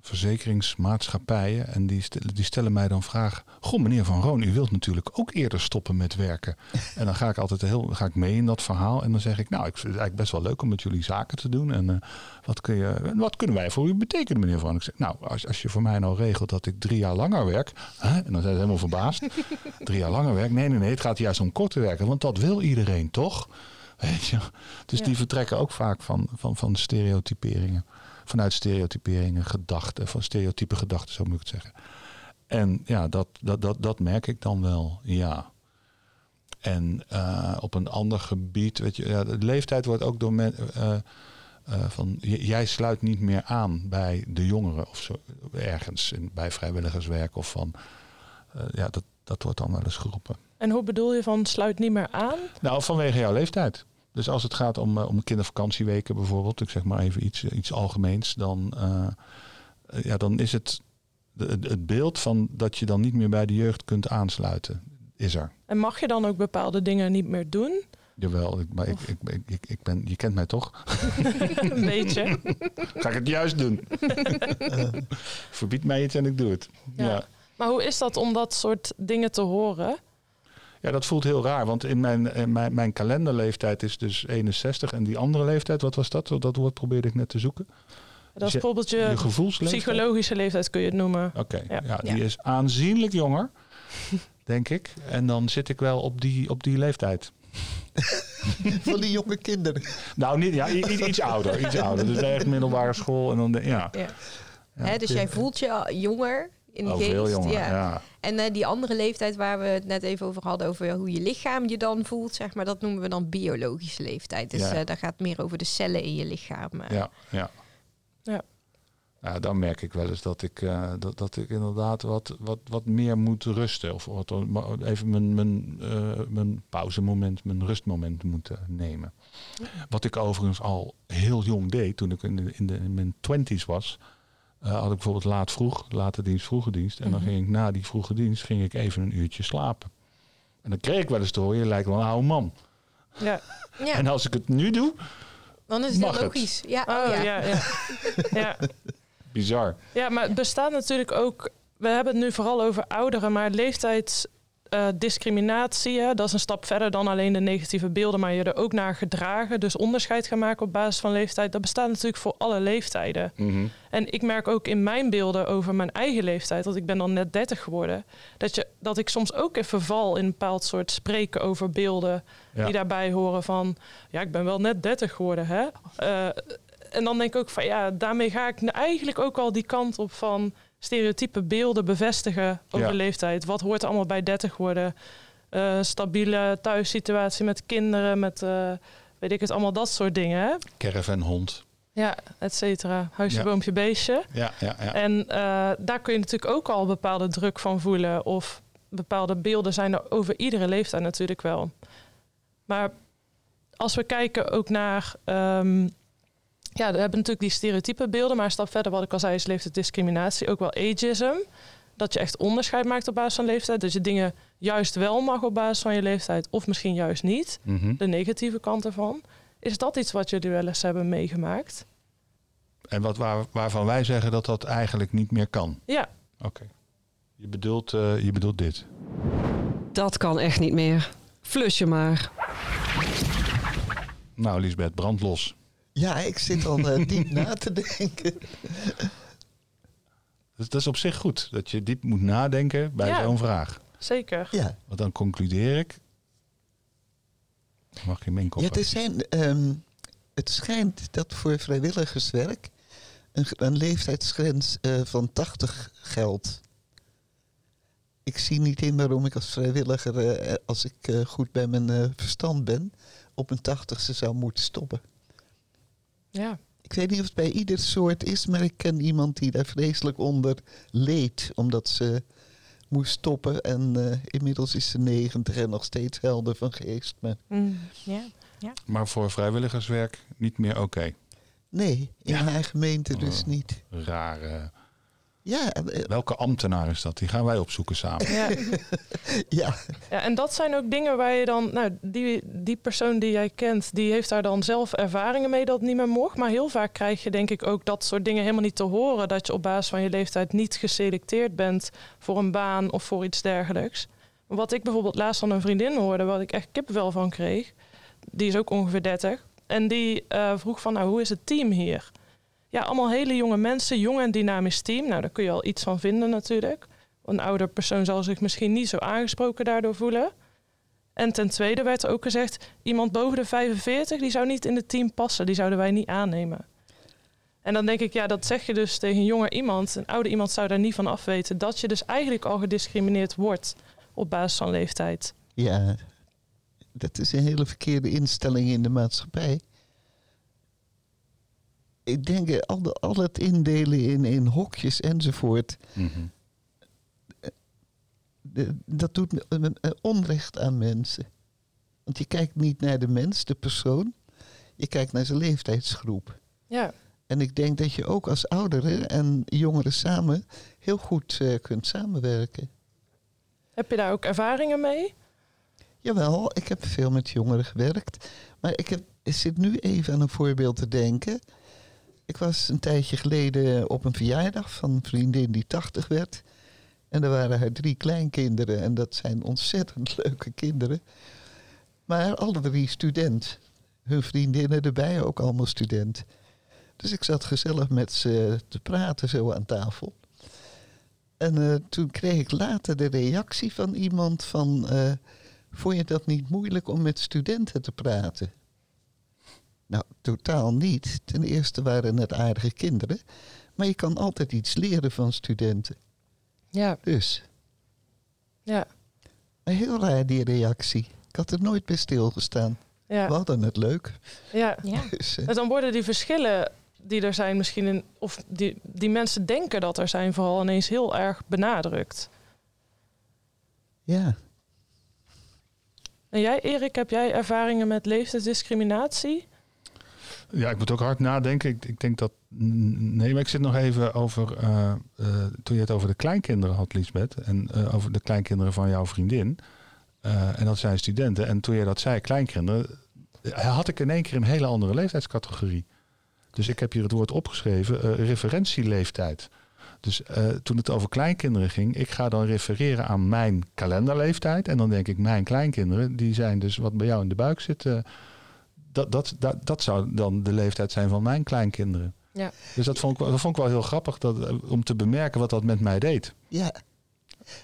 verzekeringsmaatschappijen. En die, stellen, die stellen mij dan vragen: Goh, meneer Van Roon, u wilt natuurlijk ook eerder stoppen met werken. en dan ga ik altijd heel ga ik mee in dat verhaal. En dan zeg ik: Nou, ik vind het eigenlijk best wel leuk om met jullie zaken te doen. En eh, wat, kun je, wat kunnen wij voor u betekenen, meneer Van? Ik zeg: Nou, als, als je voor mij nou regelt dat ik drie jaar langer werk. Hè? En dan zijn ze helemaal verbaasd. drie jaar langer werk? Nee, nee, nee. Het gaat juist om korter werken. Want dat wil iedereen, toch? Weet je? Dus Ja. die vertrekken ook vaak van, van, van stereotyperingen. Vanuit stereotyperingen, gedachten, van stereotype gedachten, zo moet ik het zeggen. En ja, dat, dat, dat, dat merk ik dan wel, ja. En eh, op een ander gebied, weet je, ja, de leeftijd wordt ook door men, eh, eh, van jij sluit niet meer aan bij de jongeren of zo, ergens in, bij vrijwilligerswerk of van, ja, dat, dat wordt dan wel eens geroepen. En hoe bedoel je van sluit niet meer aan? Nou, vanwege jouw leeftijd. Dus als het gaat om, eh, om kindervakantieweken bijvoorbeeld, ik zeg maar even iets, eh, iets algemeens, dan, eh, ja, dan is het, het het beeld van dat je dan niet meer bij de jeugd kunt aansluiten, is er. En mag je dan ook bepaalde dingen niet meer doen? Jawel, ik, maar ik, ik, ik, ben, je kent mij toch? Een beetje. Ga ik het juist doen? Verbied mij iets en ik doe het. Ja. Ja. Maar hoe is dat om dat soort dingen te horen? Ja, dat voelt heel raar, want in mijn, in mijn, mijn kalenderleeftijd is dus 61 en die andere leeftijd, wat was dat? Dat woord probeerde ik net te zoeken. Dat is je- bijvoorbeeld Je je gevoelsleeftijd? psychologische leeftijd kun je het noemen. Oké, Ja. ja. die Ja. is aanzienlijk jonger, denk ik. En dan zit ik wel op die, op die leeftijd. Van die jonge kinderen. Nou, niet, ja, iets ouder, iets ouder. Dus echt middelbare school en dan, de- ja. Ja. ja. Hè, dus jij voelt je al jonger in de Oh, geest. veel jonger, ja. ja. En eh, die andere leeftijd waar we het net even over hadden, over hoe je lichaam je dan voelt, zeg maar, dat noemen we dan biologische leeftijd. Dus Ja. eh, daar gaat meer over de cellen in je lichaam. eh. Ja, ja. Ja. Ja, dan merk ik wel eens dat ik, eh, dat, dat ik inderdaad wat, wat, wat meer moet rusten. Of wat, even mijn, mijn, eh, mijn pauzemoment, mijn rustmoment moet nemen. Wat ik overigens al heel jong deed, toen ik in, de, in, de, in mijn twenties was. Eh, had ik bijvoorbeeld laat vroeg, late dienst, vroege dienst. En dan Mhm. ging ik na die vroege dienst ging ik even een uurtje slapen. En dan kreeg ik wel eens te horen, je lijkt wel een oude man. Ja. Ja, En als ik het nu doe, dan is het mag heel het. logisch. Ja, Oh, oh, ja. ja. Ja, ja. bizar. Ja, maar het bestaat natuurlijk ook. We hebben het nu vooral over ouderen, maar leeftijdsdiscriminatie, hè, dat is een stap verder dan alleen de negatieve beelden, maar je er ook naar gedragen. Dus onderscheid gaan maken op basis van leeftijd. Dat bestaat natuurlijk voor alle leeftijden. Mhm. En ik merk ook in mijn beelden over mijn eigen leeftijd, want ik ben dan net 30 geworden, dat, je, dat ik soms ook even val in een bepaald soort spreken over beelden Ja. die daarbij horen van, ja, ik ben wel net 30 geworden, hè. Eh, en dan denk ik ook van, ja, daarmee ga ik eigenlijk ook al die kant op van stereotype beelden bevestigen over Ja. leeftijd. Wat hoort er allemaal bij 30 worden? Eh, stabiele thuissituatie met kinderen, met, eh, weet ik het, allemaal dat soort dingen, hè. Caravanhond. Ja, et cetera. Huisje, Ja. boompje, beestje. Ja, ja, ja. En eh, daar kun je natuurlijk ook al bepaalde druk van voelen. Of bepaalde beelden zijn er over iedere leeftijd natuurlijk wel. Maar als we kijken ook naar... ehm, ja, we hebben natuurlijk die stereotype beelden. Maar een stap verder, wat ik al zei, is leeftijdsdiscriminatie. Ook wel ageism. Dat je echt onderscheid maakt op basis van leeftijd. Dat je dingen juist wel mag op basis van je leeftijd. Of misschien juist niet. Mhm. De negatieve kant ervan. Is dat iets wat jullie wel eens hebben meegemaakt? En wat, waar, waarvan wij zeggen dat dat eigenlijk niet meer kan. Ja, Oké. Je, bedoelt, eh, je bedoelt dit. Dat kan echt niet meer. Flus je maar. Nou, Lisbeth, brand los. Ja, ik zit al eh, diep na te denken. Dus dat is op zich goed. Dat je diep moet nadenken bij Ja. zo'n vraag. zeker. Ja, Want dan concludeer ik. Mag je mijn kop ja er zijn, ehm, het schijnt dat voor vrijwilligerswerk een, een leeftijdsgrens eh, van 80 geldt. Ik zie niet in waarom ik als vrijwilliger, eh, als ik eh, goed bij mijn verstand ben, op mijn tachtigste zou moeten stoppen. Ja. Ik weet niet of het bij ieder soort is, maar ik ken iemand die daar vreselijk onder leed. Omdat ze moest stoppen en eh, inmiddels is ze 90 en nog steeds helder van geest. Maar Mm, ja. Maar voor vrijwilligerswerk niet meer oké. nee, in Ja. haar gemeente dus Oh. niet. Rare. Ja, eh, Welke ambtenaar is dat? Die gaan wij opzoeken samen. Ja. ja, ja, en dat zijn ook dingen waar je dan, nou, die, die persoon die jij kent, die heeft daar dan zelf ervaringen mee dat het niet meer mocht. Maar heel vaak krijg je denk ik ook dat soort dingen helemaal niet te horen. Dat je op basis van je leeftijd niet geselecteerd bent voor een baan of voor iets dergelijks. Wat ik bijvoorbeeld laatst van een vriendin hoorde, wat ik echt kippenvel van kreeg, die is ook ongeveer 30. En die eh, vroeg van, nou, hoe is het team hier? Ja, allemaal hele jonge mensen, jong en dynamisch team. Nou, daar kun je al iets van vinden natuurlijk. Een ouder persoon zal zich misschien niet zo aangesproken daardoor voelen. En ten tweede werd er ook gezegd, iemand boven de 45, die zou niet in het team passen. Die zouden wij niet aannemen. En dan denk ik, ja, dat zeg je dus tegen een jonger iemand. Een ouder iemand zou daar niet van afweten. Dat je dus eigenlijk al gediscrimineerd wordt op basis van leeftijd. ja, dat is een hele verkeerde instelling in de maatschappij. Ik denk eh, al, de, al het indelen in, in hokjes enzovoort, Mhm. de- dat doet eh, eh, onrecht aan mensen. Want je kijkt niet naar de mens, de persoon, je kijkt naar zijn leeftijdsgroep. Ja, En ik denk dat je ook als ouderen en jongeren samen heel goed eh, kunt samenwerken. heb je daar ook ervaringen mee? Jawel, ik heb veel met jongeren gewerkt. Maar ik, heb, ik zit nu even aan een voorbeeld te denken. Ik was een tijdje geleden op een verjaardag van een vriendin die 80 werd. En er waren haar drie kleinkinderen. En dat zijn ontzettend leuke kinderen. Maar alle drie student. Hun vriendinnen erbij ook allemaal student. Dus ik zat gezellig met ze te praten zo aan tafel. En eh, toen kreeg ik later de reactie van iemand van... eh, Vond je dat niet moeilijk om met studenten te praten? Nou, totaal niet. Ten eerste waren het aardige kinderen. Maar je kan altijd iets leren van studenten. Ja, Dus, ja, maar heel raar die reactie. Ik had er nooit bij stilgestaan. We ja. hadden het leuk. ja. Ja. Dus, eh, En dan worden die verschillen die er zijn misschien in, of die, die mensen denken dat er zijn, vooral ineens heel erg benadrukt. ja. En jij, Erik, heb jij ervaringen met leeftijdsdiscriminatie? Ja, ik moet ook hard nadenken. Ik, denk dat. Nee, maar ik zit nog even over. eh, eh, toen je het over de kleinkinderen had, Liesbeth. En eh, over de kleinkinderen van jouw vriendin. en dat zijn studenten. En toen je dat zei, kleinkinderen. had ik in één keer een hele andere leeftijdscategorie. Dus ik heb hier het woord opgeschreven: referentieleeftijd. Dus toen het over kleinkinderen ging, ik ga dan refereren aan mijn kalenderleeftijd. En dan denk ik, mijn kleinkinderen, die zijn dus wat bij jou in de buik zit. Dat, dat, dat, dat zou dan de leeftijd zijn van mijn kleinkinderen. Ja. Dus dat vond ik, wel- dat vond ik wel heel grappig dat, eh, om te bemerken wat dat met mij deed. Ja,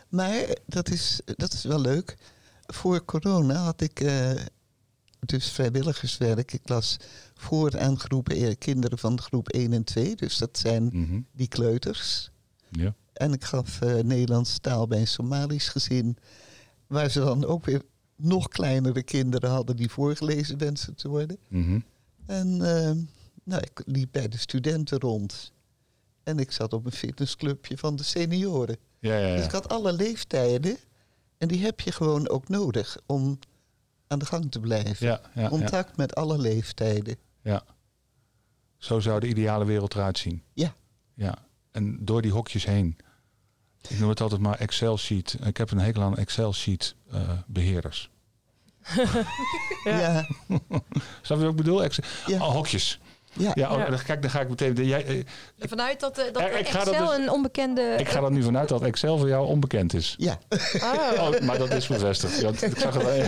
maar dat is, dat is wel leuk. Voor corona had ik eh, dus vrijwilligerswerk. Ik las voor aan groepen eh, kinderen van de groep 1 en 2. Dus dat zijn Mhm. die kleuters. Ja. En ik gaf eh Nederlandse taal bij een Somalisch gezin. Waar ze dan ook weer nog kleinere kinderen hadden die voorgelezen wensen te worden. Mhm. En eh, nou, ik liep bij de studenten rond. En ik zat op een fitnessclubje van de senioren. Ja, ja, Dus ja. ik had alle leeftijden. En die heb je gewoon ook nodig om aan de gang te blijven. Contact met alle leeftijden. ja. Zo zou de ideale wereld eruit zien. Ja. Ja. En door die hokjes heen. Ik noem het altijd maar Excel-sheet. Ik heb een hekel aan Excel-sheet eh, beheerders. Ja. Ja, Snap je wat ik bedoel? Excel ja, Oh, hokjes. ja. Ja, oh, Ja. dan, kijk, dan ga ik meteen... Jij, eh, Vanuit dat, eh, dat Ik- ik ga dat Excel dus- een onbekende... ik ga er nu vanuit dat Excel voor jou onbekend is. ja. Ah, Oh, maar dat is bevestigd. Ja, ik zag het, wel.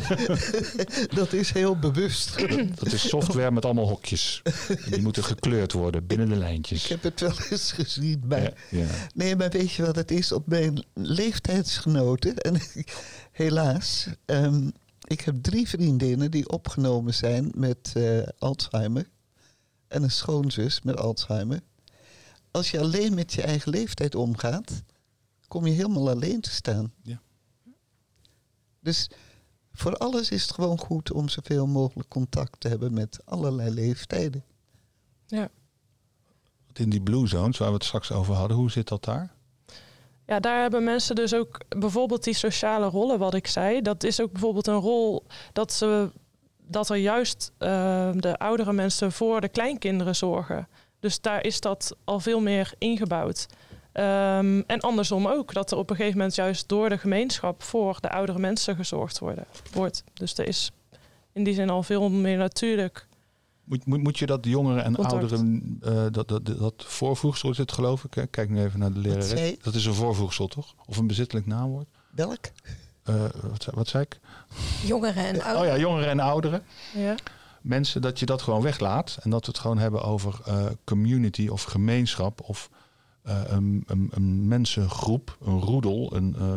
dat is heel bewust. dat is software met allemaal hokjes. Die moeten gekleurd worden binnen de Ik lijntjes. heb het wel eens gezien. Maar, Ja, ja. Nee, maar weet je wat het is? Op mijn leeftijdsgenoten, en helaas, ehm, ik heb drie vriendinnen die opgenomen zijn met eh, Alzheimer. En een schoonzus met Alzheimer. Als je alleen met je eigen leeftijd omgaat, kom je helemaal alleen te staan. Ja. Dus voor alles is het gewoon goed om zoveel mogelijk contact te hebben met allerlei leeftijden. Ja. In die blue zones waar we het straks over hadden, hoe zit dat daar? Ja, daar hebben mensen dus ook bijvoorbeeld die sociale rollen, wat ik zei. Dat is ook bijvoorbeeld een rol dat, ze, dat er juist eh, de oudere mensen voor de kleinkinderen zorgen. Dus daar is dat al veel meer ingebouwd. Ehm, en andersom ook, dat er op een gegeven moment juist door de gemeenschap voor de oudere mensen gezorgd wordt. Dus er is in die zin al veel meer natuurlijk. Moet, moet, moet je dat jongeren en Contact. ouderen, eh, dat, dat, dat voorvoegsel is het geloof ik, hè? kijk nu even naar de lerares. zei? Dat is een voorvoegsel toch? Of een bezittelijk naamwoord? Welk? Eh, wat, zei- wat zei ik? Jongeren en Oh ouderen. ja, jongeren en ouderen. Ja, Mensen, dat je dat gewoon weglaat. En dat we het gewoon hebben over eh, community of gemeenschap. Of eh, een, een, een mensengroep, een roedel. Een, eh,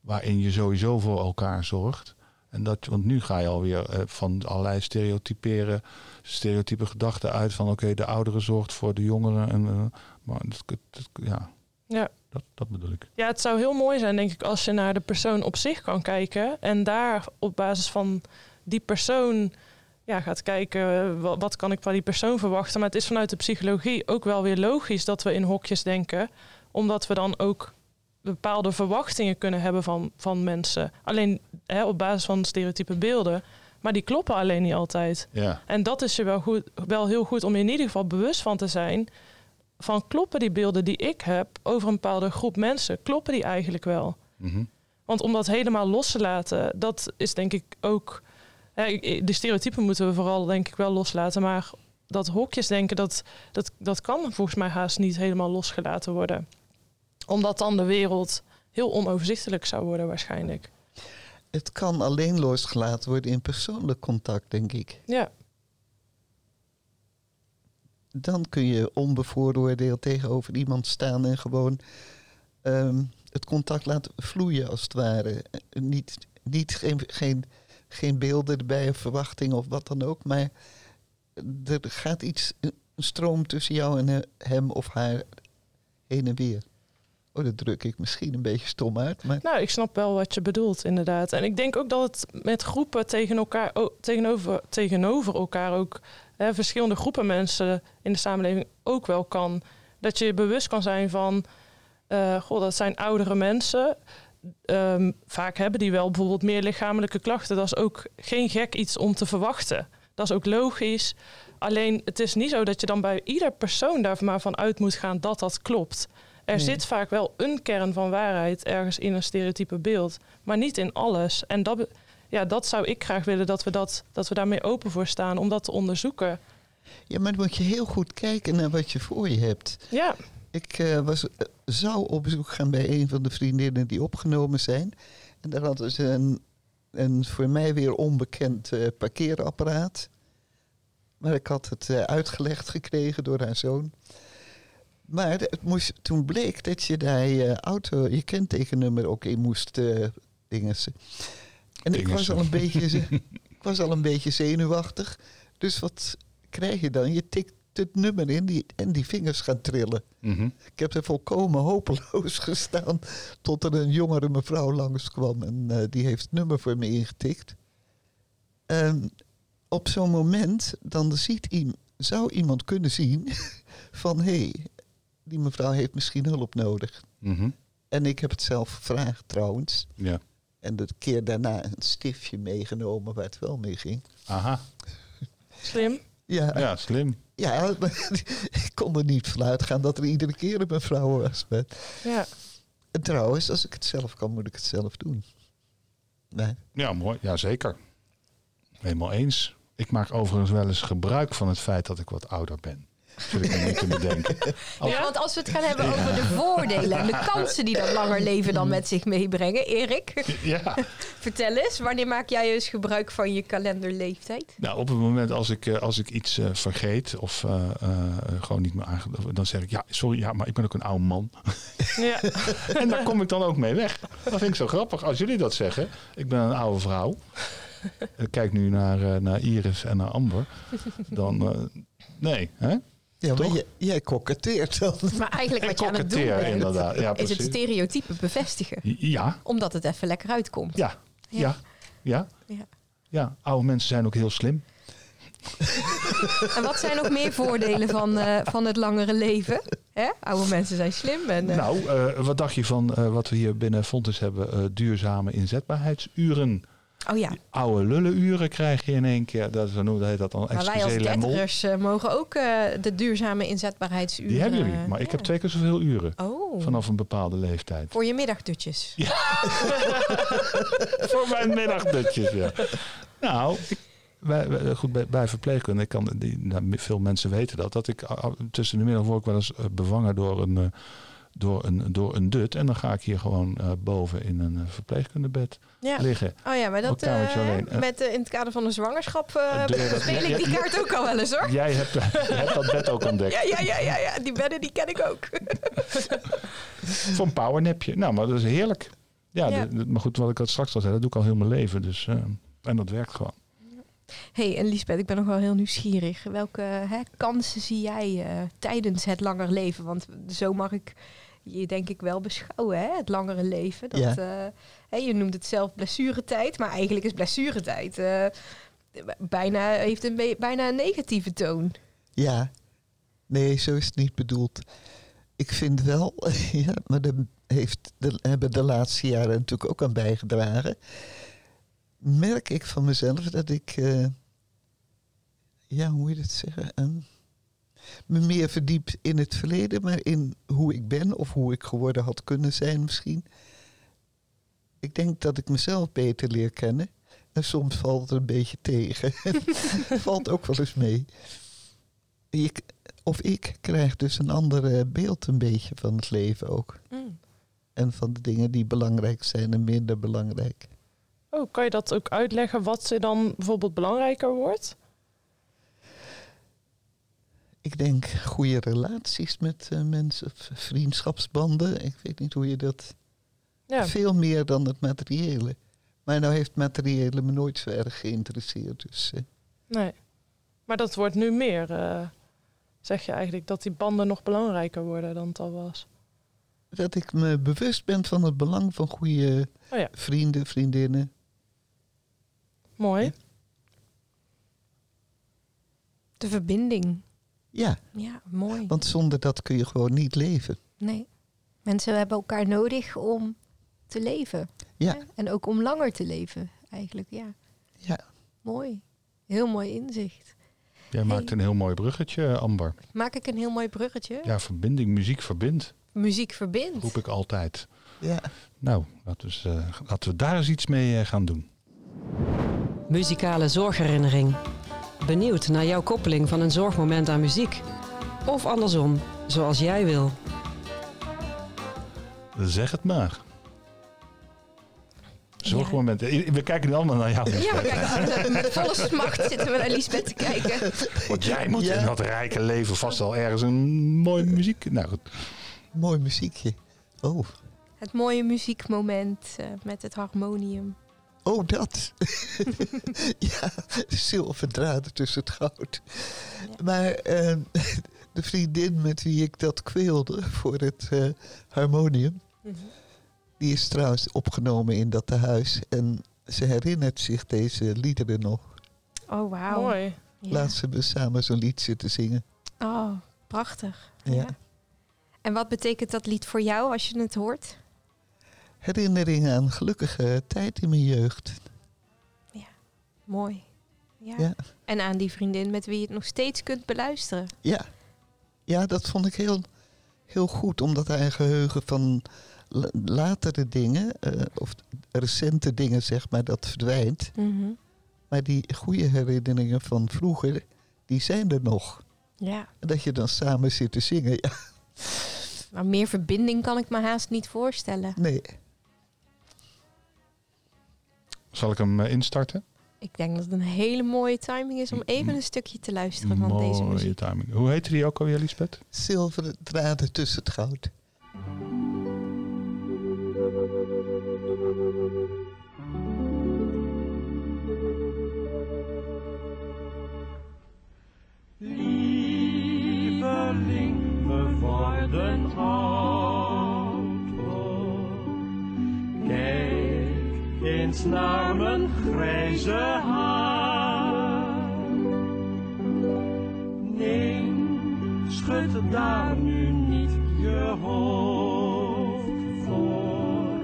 waarin je sowieso voor elkaar zorgt. En dat, want nu ga je alweer eh, van allerlei stereotyperen, stereotype gedachten uit. Van oké, de oudere zorgt voor de jongeren. En, eh, maar dat, dat- ja, ja. dat, dat bedoel ik. Ja, het zou heel mooi zijn, denk ik, als je naar de persoon op zich kan kijken. En daar op basis van die persoon ja, gaat kijken, eh, wa- wat kan ik van die persoon verwachten. Maar het is vanuit de psychologie ook wel weer logisch dat we in hokjes denken. Omdat we dan ook bepaalde verwachtingen kunnen hebben van, van mensen. Alleen hè, op basis van stereotype beelden. Maar die kloppen alleen niet altijd. Ja, En dat is je wel, goed, wel heel goed om je in ieder geval bewust van te zijn. Van kloppen die beelden die ik heb over een bepaalde groep mensen, kloppen die eigenlijk wel? mhm. Want om dat helemaal los te laten, dat is denk ik ook. De stereotypen moeten we vooral denk ik wel loslaten. Maar dat hokjes denken, dat, dat, dat kan volgens mij haast niet helemaal losgelaten worden. Omdat dan de wereld heel onoverzichtelijk zou worden waarschijnlijk. Het kan alleen losgelaten worden in persoonlijk contact, denk ik. Ja, Dan kun je onbevooroordeeld tegenover iemand staan en gewoon ehm, het contact laten vloeien, als het ware. Niet, niet geen, geen, geen beelden erbij of verwachtingen of wat dan ook, maar er gaat iets, een stroom tussen jou en he- hem of haar heen en weer. Oh, dat druk ik misschien een beetje stom uit, maar Nou, ik snap wel wat je bedoelt, inderdaad. En ik denk ook dat het met groepen tegen elkaar, o- tegenover, tegenover elkaar ook, hè, verschillende groepen mensen in de samenleving ook wel kan. Dat je je bewust kan zijn van, eh goh, dat zijn oudere mensen. Ehm, vaak hebben die wel bijvoorbeeld meer lichamelijke klachten. Dat is ook geen gek iets om te verwachten. Dat is ook logisch. Alleen het is niet zo dat je dan bij ieder persoon daar maar van uit moet gaan dat dat klopt. Er Nee. zit vaak wel een kern van waarheid ergens in een stereotype beeld, maar niet in alles. En dat, ja, dat zou ik graag willen dat we, dat, dat we daarmee open voor staan om dat te onderzoeken. Ja, maar dan moet je heel goed kijken naar wat je voor je hebt. Ja, Ik eh, was, eh, zou op bezoek gaan bij een van de vriendinnen die opgenomen zijn. En daar hadden ze een, een voor mij weer onbekend eh, parkeerapparaat. Maar ik had het uitgelegd gekregen door haar zoon. Maar het moest, toen bleek dat je daar je auto, je kentekennummer ook in moest eh dingen. En ik was, al een beetje, ik was al een beetje zenuwachtig. Dus wat krijg je dan? Je tikt het nummer in die, en die vingers gaan trillen. Mhm. Ik heb er volkomen hopeloos gestaan tot er een jongere mevrouw langskwam en eh, die heeft het nummer voor me ingetikt. En op zo'n moment dan ziet zou iemand kunnen zien van hé, hey, die mevrouw heeft misschien hulp nodig. Mhm. En ik heb het zelf gevraagd trouwens. Ja. En de keer daarna een stiftje meegenomen waar het wel mee ging. Aha. slim. Ja, ja. Ja, slim. maar ik kon er niet van uitgaan dat er iedere keer een mevrouw was. Maar Ja. En trouwens, als ik het zelf kan, moet ik het zelf doen. Nee. Ja, mooi. Ja, zeker. Helemaal eens. Ik maak overigens wel eens gebruik van het feit dat ik wat ouder ben. Ik me niet te bedenken. Als- Ja, want als we het gaan hebben over de voordelen en de kansen die dat langer leven dan met zich meebrengen. Erik, Ja, vertel eens, wanneer maak jij eens gebruik van je kalenderleeftijd? nou, op het moment als ik, eh, als ik iets eh, vergeet of eh, eh, gewoon niet meer aange... dan zeg ik, ja, sorry, ja, maar ik ben ook een oude man. Ja. en daar kom ik dan ook mee weg. Dat vind ik zo grappig. Als jullie dat zeggen, ik ben een oude vrouw. Ik kijk nu naar, eh, naar Iris en naar Amber. Dan, eh, nee, hè? Ja, maar Toch? jij, jij koketteert dan. Maar eigenlijk wat je aan het doen bent, inderdaad. Ja, is het stereotype bevestigen. Ja, Omdat het even lekker uitkomt. ja, ja, ja. Ja. Ja, oude mensen zijn ook heel slim. En wat zijn nog meer voordelen van, eh, van het langere leven? Hè? Oude mensen zijn slim. En, eh, Nou, eh, wat dacht je van eh, wat we hier binnen Fontes hebben? eh, duurzame inzetbaarheidsuren. Oh ja, Oude lullenuren krijg je in één keer. Dat, zo noemen heet dat dan maar wij als dertigers eh, mogen ook eh, de duurzame inzetbaarheidsuren... Die hebben jullie. eh, Maar ik heb twee keer zoveel uren. Oh, Vanaf een bepaalde leeftijd. voor je middagdutjes. Voor mijn middagdutjes, ja. Nou, ik, wij- goed, bij, bij verpleegkunde, ik kan, die, nou, veel mensen weten dat, dat ik tussen de middag word ik wel eens bevangen door een, door, een, door een dut. En dan ga ik hier gewoon eh, boven in een eh, verpleegkundebed Ja. liggen. Oh ja, maar dat eh. Eh, met, in het kader van eh, je dat- speel ik die ja, kaart ook al wel eens hoor. Jij hebt, hebt dat bed ook ontdekt. Ja, ja, ja, ja, ja, die bedden die ken ik ook. Voor een powernapje. Nou, maar dat is heerlijk. Ja, Ja. de- de- maar goed, wat ik al straks al zei, dat doe ik al heel mijn leven. Dus, eh, en dat werkt gewoon. hey, en Lisbeth, ik ben nog wel heel nieuwsgierig. Welke hè, kansen zie jij eh, tijdens het langer leven? Want zo mag ik je denk ik wel beschouwen, hè? het langere leven. Dat, Ja. eh, je noemt het zelf blessuretijd, maar eigenlijk is blessuretijd eh, bijna, heeft een bijna een negatieve toon. Ja, nee, zo is het niet bedoeld. Ik vind wel, ja, maar daar heeft de, hebben de laatste jaren natuurlijk ook aan bijgedragen. Merk ik van mezelf dat ik, eh, ja, hoe moet je dat zeggen? Me meer verdiep in het verleden, maar in hoe ik ben of hoe ik geworden had kunnen zijn misschien. Ik denk dat ik mezelf beter leer kennen. En soms valt het een beetje tegen. valt ook wel eens mee. Ik, of ik krijg dus een ander beeld een beetje van het leven ook. Mm. En van de dingen die belangrijk zijn en minder belangrijk. Oh, kan je dat ook uitleggen wat er dan bijvoorbeeld belangrijker wordt? Ik denk goede relaties met eh, mensen, of vriendschapsbanden. Ik weet niet hoe je dat... Ja, Veel meer dan het materiële. Maar nou heeft materiële me nooit zo erg geïnteresseerd. Dus eh, nee. Maar dat wordt nu meer, eh, zeg je eigenlijk, dat die banden nog belangrijker worden dan het al was. dat ik me bewust ben van het belang van goede Oh ja. vrienden, vriendinnen. Mooi. Ja. De verbinding. Ja, Ja, mooi. want zonder dat kun je gewoon niet leven. Nee. Mensen hebben elkaar nodig om te leven. Ja. Hè? En ook om langer te leven, eigenlijk. Ja, Ja, mooi. Heel mooi inzicht. Jij maakt een heel mooi bruggetje, Amber. Maak ik een heel mooi bruggetje? Ja, verbinding, muziek verbindt, Muziek verbindt. roep ik altijd. ja. Nou, laten we, eh, laten we daar eens iets mee eh, gaan doen. Muzikale zorgherinnering. Benieuwd naar jouw koppeling van een zorgmoment aan muziek? Of andersom, zoals jij wil. Zeg het maar. Zorgmoment. Eh, We kijken nu allemaal naar jou. Ja, we kijken met volle smacht zitten we naar Lisbeth te kijken. Want jij moet Ja. in dat rijke leven vast al ergens een mooie muziek. Nou goed. Mooi muziekje. Oh, Het mooie muziekmoment eh, met het harmonium. Oh dat. ja, zilverdraden tussen het goud. Maar eh, de vriendin met wie ik dat kweelde voor het eh, harmonium... die is trouwens opgenomen in dat tehuis. En ze herinnert zich deze liederen nog. Oh, wauw. Mooi. Ja. Ze we samen zo'n lied zitten zingen. Oh, prachtig. Ja. Ja. En wat betekent dat lied voor jou als je het hoort? Herinneringen aan gelukkige tijd in mijn jeugd. Mooi. Ja. Ja. En aan die vriendin met wie je het nog steeds kunt beluisteren. Ja, ja dat vond ik heel, heel goed, omdat haar geheugen van la- latere dingen, eh, of recente dingen zeg maar, dat verdwijnt. Maar die goede herinneringen van vroeger, die zijn er nog. Ja. En dat je dan samen zit te zingen, ja, Maar meer verbinding kan ik me haast niet voorstellen. nee. Zal ik hem eh, instarten? Ik denk dat het een hele mooie timing is om even een stukje te luisteren van deze Mooie muziek. timing. Hoe heette die ook alweer, Lisbeth? Zilveren draden tussen het goud. Lieveling, we worden ouder. naar mijn grijze haar. Nee, schud daar nu niet je hoofd voor.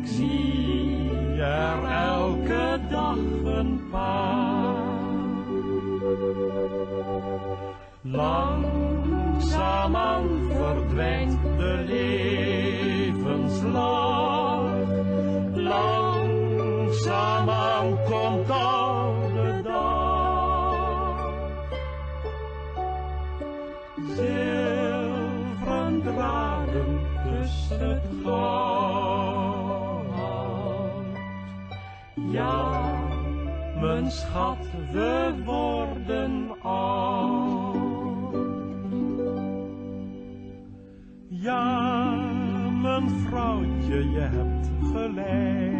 Ik zie er elke dag een paar. Langzaamaan verdwijnt Ja, mijn schat, we worden oud. Ja, mijn vrouwtje, je hebt gelijk.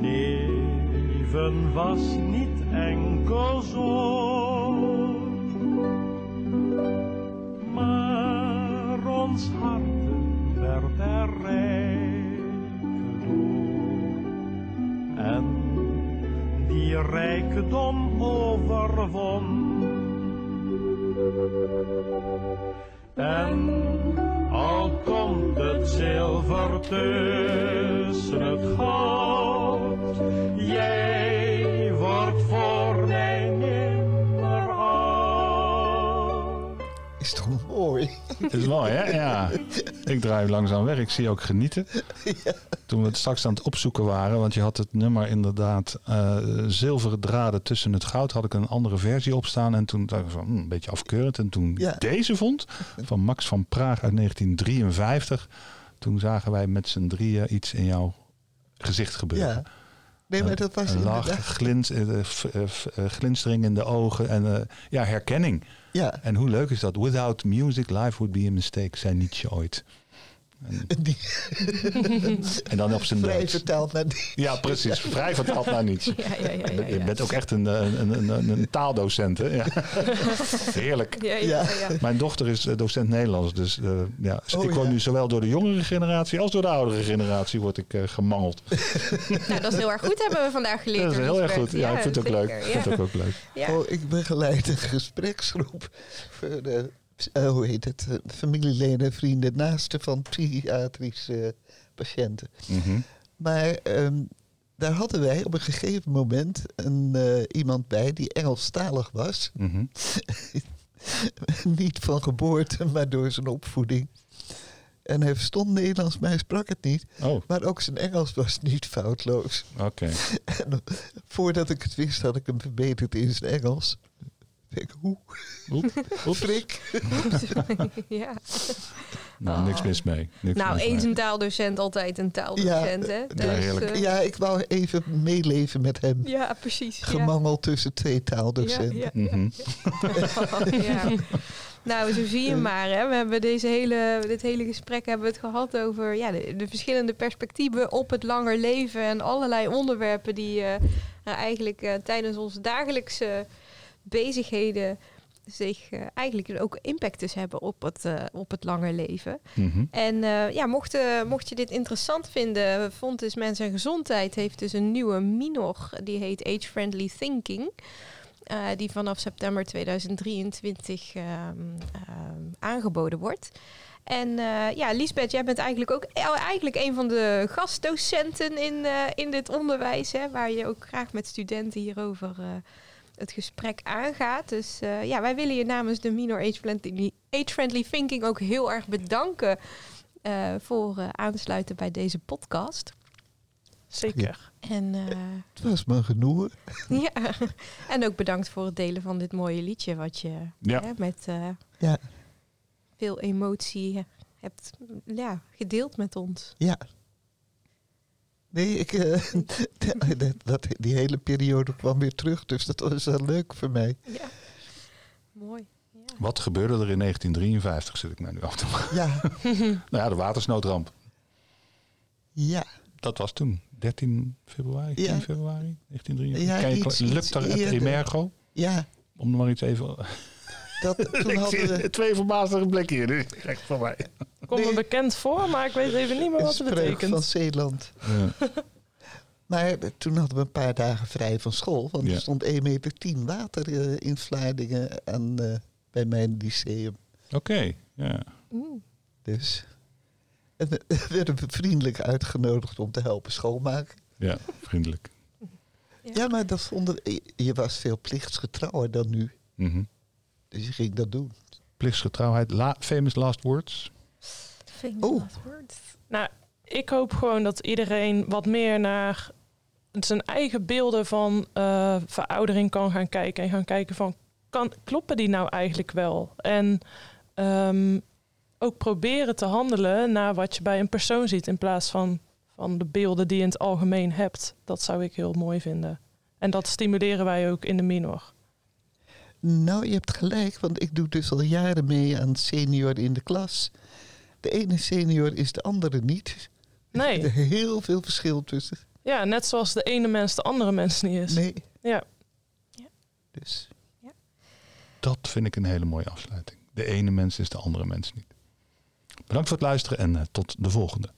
Leven was niet enkel zorg, maar ons hart werd er die rijkdom overwon. En al komt het zilver tussen het goud, jij wordt voor mij nimmer oud. Is toch mooi? Het is mooi, hè? Ja. Ik draai langzaam weg. Ik zie ook genieten. Toen we het straks aan het opzoeken waren, want je had het nummer inderdaad eh, zilveren draden tussen het goud, had ik een andere versie opstaan. En toen dacht ik van, hm, een beetje afkeurend. En toen Ja. ik deze vond, van Max van Praag uit 1953, toen zagen wij met z'n drieën iets in jouw gezicht gebeuren. Ja. Nee, maar dat was een lach, glins, eh, eh, glinstering in de ogen en ja, herkenning. Ja, En hoe leuk is dat? Without music, life would be a mistake, zei Nietzsche ooit. En, die en dan op zijn vrij Duits. vertaald naar die... Ja, precies. Vrij vertaald naar Nietzsche. Ja, ja, ja. ja, Je ja. bent ook echt een, een, een, een, een taaldocent, hè? Ja. Heerlijk. Ja, ja, ja. ja. Mijn dochter is eh, docent Nederlands, dus eh, ja, Oh, ik word ja. nu zowel door de jongere generatie als door de oudere generatie word ik eh, gemangeld. Nou, dat is heel erg goed hebben we vandaag geleerd. Dat is heel erg goed. Ja, ik vind het ook leuk. Ik vind het ook, ook leuk. Ja. Oh, ik begeleid een gespreksgroep voor de, eh, hoe heet het, eh, familieleden, vrienden, naasten van psychiatrische patiënten. Mhm. Maar ehm, daar hadden wij op een gegeven moment een, eh, iemand bij die Engelstalig was. Mhm. niet van geboorte, maar door zijn opvoeding. En hij verstond Nederlands, maar hij sprak het niet. Oh, Maar ook zijn Engels was niet foutloos. oké. Voordat ik het wist, had ik hem verbeterd in zijn Engels. Ik, hoe? Oep. Frik? ja. Nou, niks mis mee. Niks Nou, mis mee. eens een taaldocent, altijd een taaldocent. hè? Dus, heerlijk. eh, Ja, ik wou even meeleven met hem. ja, precies. ja. Gemangeld tussen twee taaldocenten. Ja, ja, Mhm. ja. Nou, zo zie je maar. Hè. We hebben deze hele, dit hele gesprek hebben we het gehad over ja, de, de verschillende perspectieven op het langer leven. En allerlei onderwerpen die eh, nou, eigenlijk eh, tijdens onze dagelijkse bezigheden zich eh, eigenlijk ook impact dus hebben op het, eh, op het langer leven. Mhm. En eh, ja, mocht, mocht je dit interessant vinden, vond dus Mens en Gezondheid heeft dus een nieuwe minor, die heet Age Friendly Thinking. die vanaf september 2023 ehm, ehm, aangeboden wordt. En ja, Liesbeth, jij bent eigenlijk ook e- eigenlijk een van de gastdocenten in, in dit onderwijs, hè, waar je ook graag met studenten hierover het gesprek aangaat. Dus eh, ja, wij willen je namens de Minor Age Friendly, Age Friendly Thinking ook heel erg bedanken eh, voor eh, aansluiten bij deze podcast. Zeker. En, eh, Het was me genoegen. ja. en ook bedankt voor het delen van dit mooie liedje, wat je Ja. hè, met eh, Ja, veel emotie hebt ja, gedeeld met ons. ja. Nee, ik, eh, dat, dat- die hele periode kwam weer terug, dus dat was wel leuk voor mij. Ja. Mooi. Ja. Wat gebeurde er in 1953, zit ik mij nu af te vragen. Ja, Nou ja, de watersnoodramp. ja. Dat was toen, 13 februari, 10 Ja. februari 1953. Ja, je iets- Lukter iets et. Emergo? Ja, Om er maar iets even... dat, toen ik hadden zie we twee verbaasde blikken hier. Echt van mij. Komt me Nee. bekend voor, maar ik weet even niet meer wat het betekent. van Zeeland. Ja. Maar toen hadden we een paar dagen vrij van school. Want Ja. er stond 1,10 meter water eh, in Vlaardingen aan, eh, bij mijn lyceum. Oké, ja. Mm. Dus. En we werden we vriendelijk uitgenodigd om te helpen schoonmaken. Ja, vriendelijk. Ja. Ja, maar dat vonden, je- je was veel plichtsgetrouwer dan nu. Mhm. Dus ging dat doen. Plichtsgetrouwheid. La famous last words. Famous Oh. last words. Nou, ik hoop gewoon dat iedereen wat meer naar zijn eigen beelden van eh, veroudering kan gaan kijken. En gaan kijken van, kan, kloppen die nou eigenlijk wel? En ehm, ook proberen te handelen naar wat je bij een persoon ziet... in plaats van, van de beelden die je in het algemeen hebt. Dat zou ik heel mooi vinden. En dat stimuleren wij ook in de minor. Nou, je hebt gelijk, want ik doe dus al jaren mee aan senior in de klas. De ene senior is de andere niet. Er Nee, is heel veel verschil tussen. ja, net zoals de ene mens de andere mens niet is. Nee. Ja. Dus. Dat vind ik een hele mooie afsluiting. De ene mens is de andere mens niet. Bedankt voor het luisteren en eh, tot de volgende.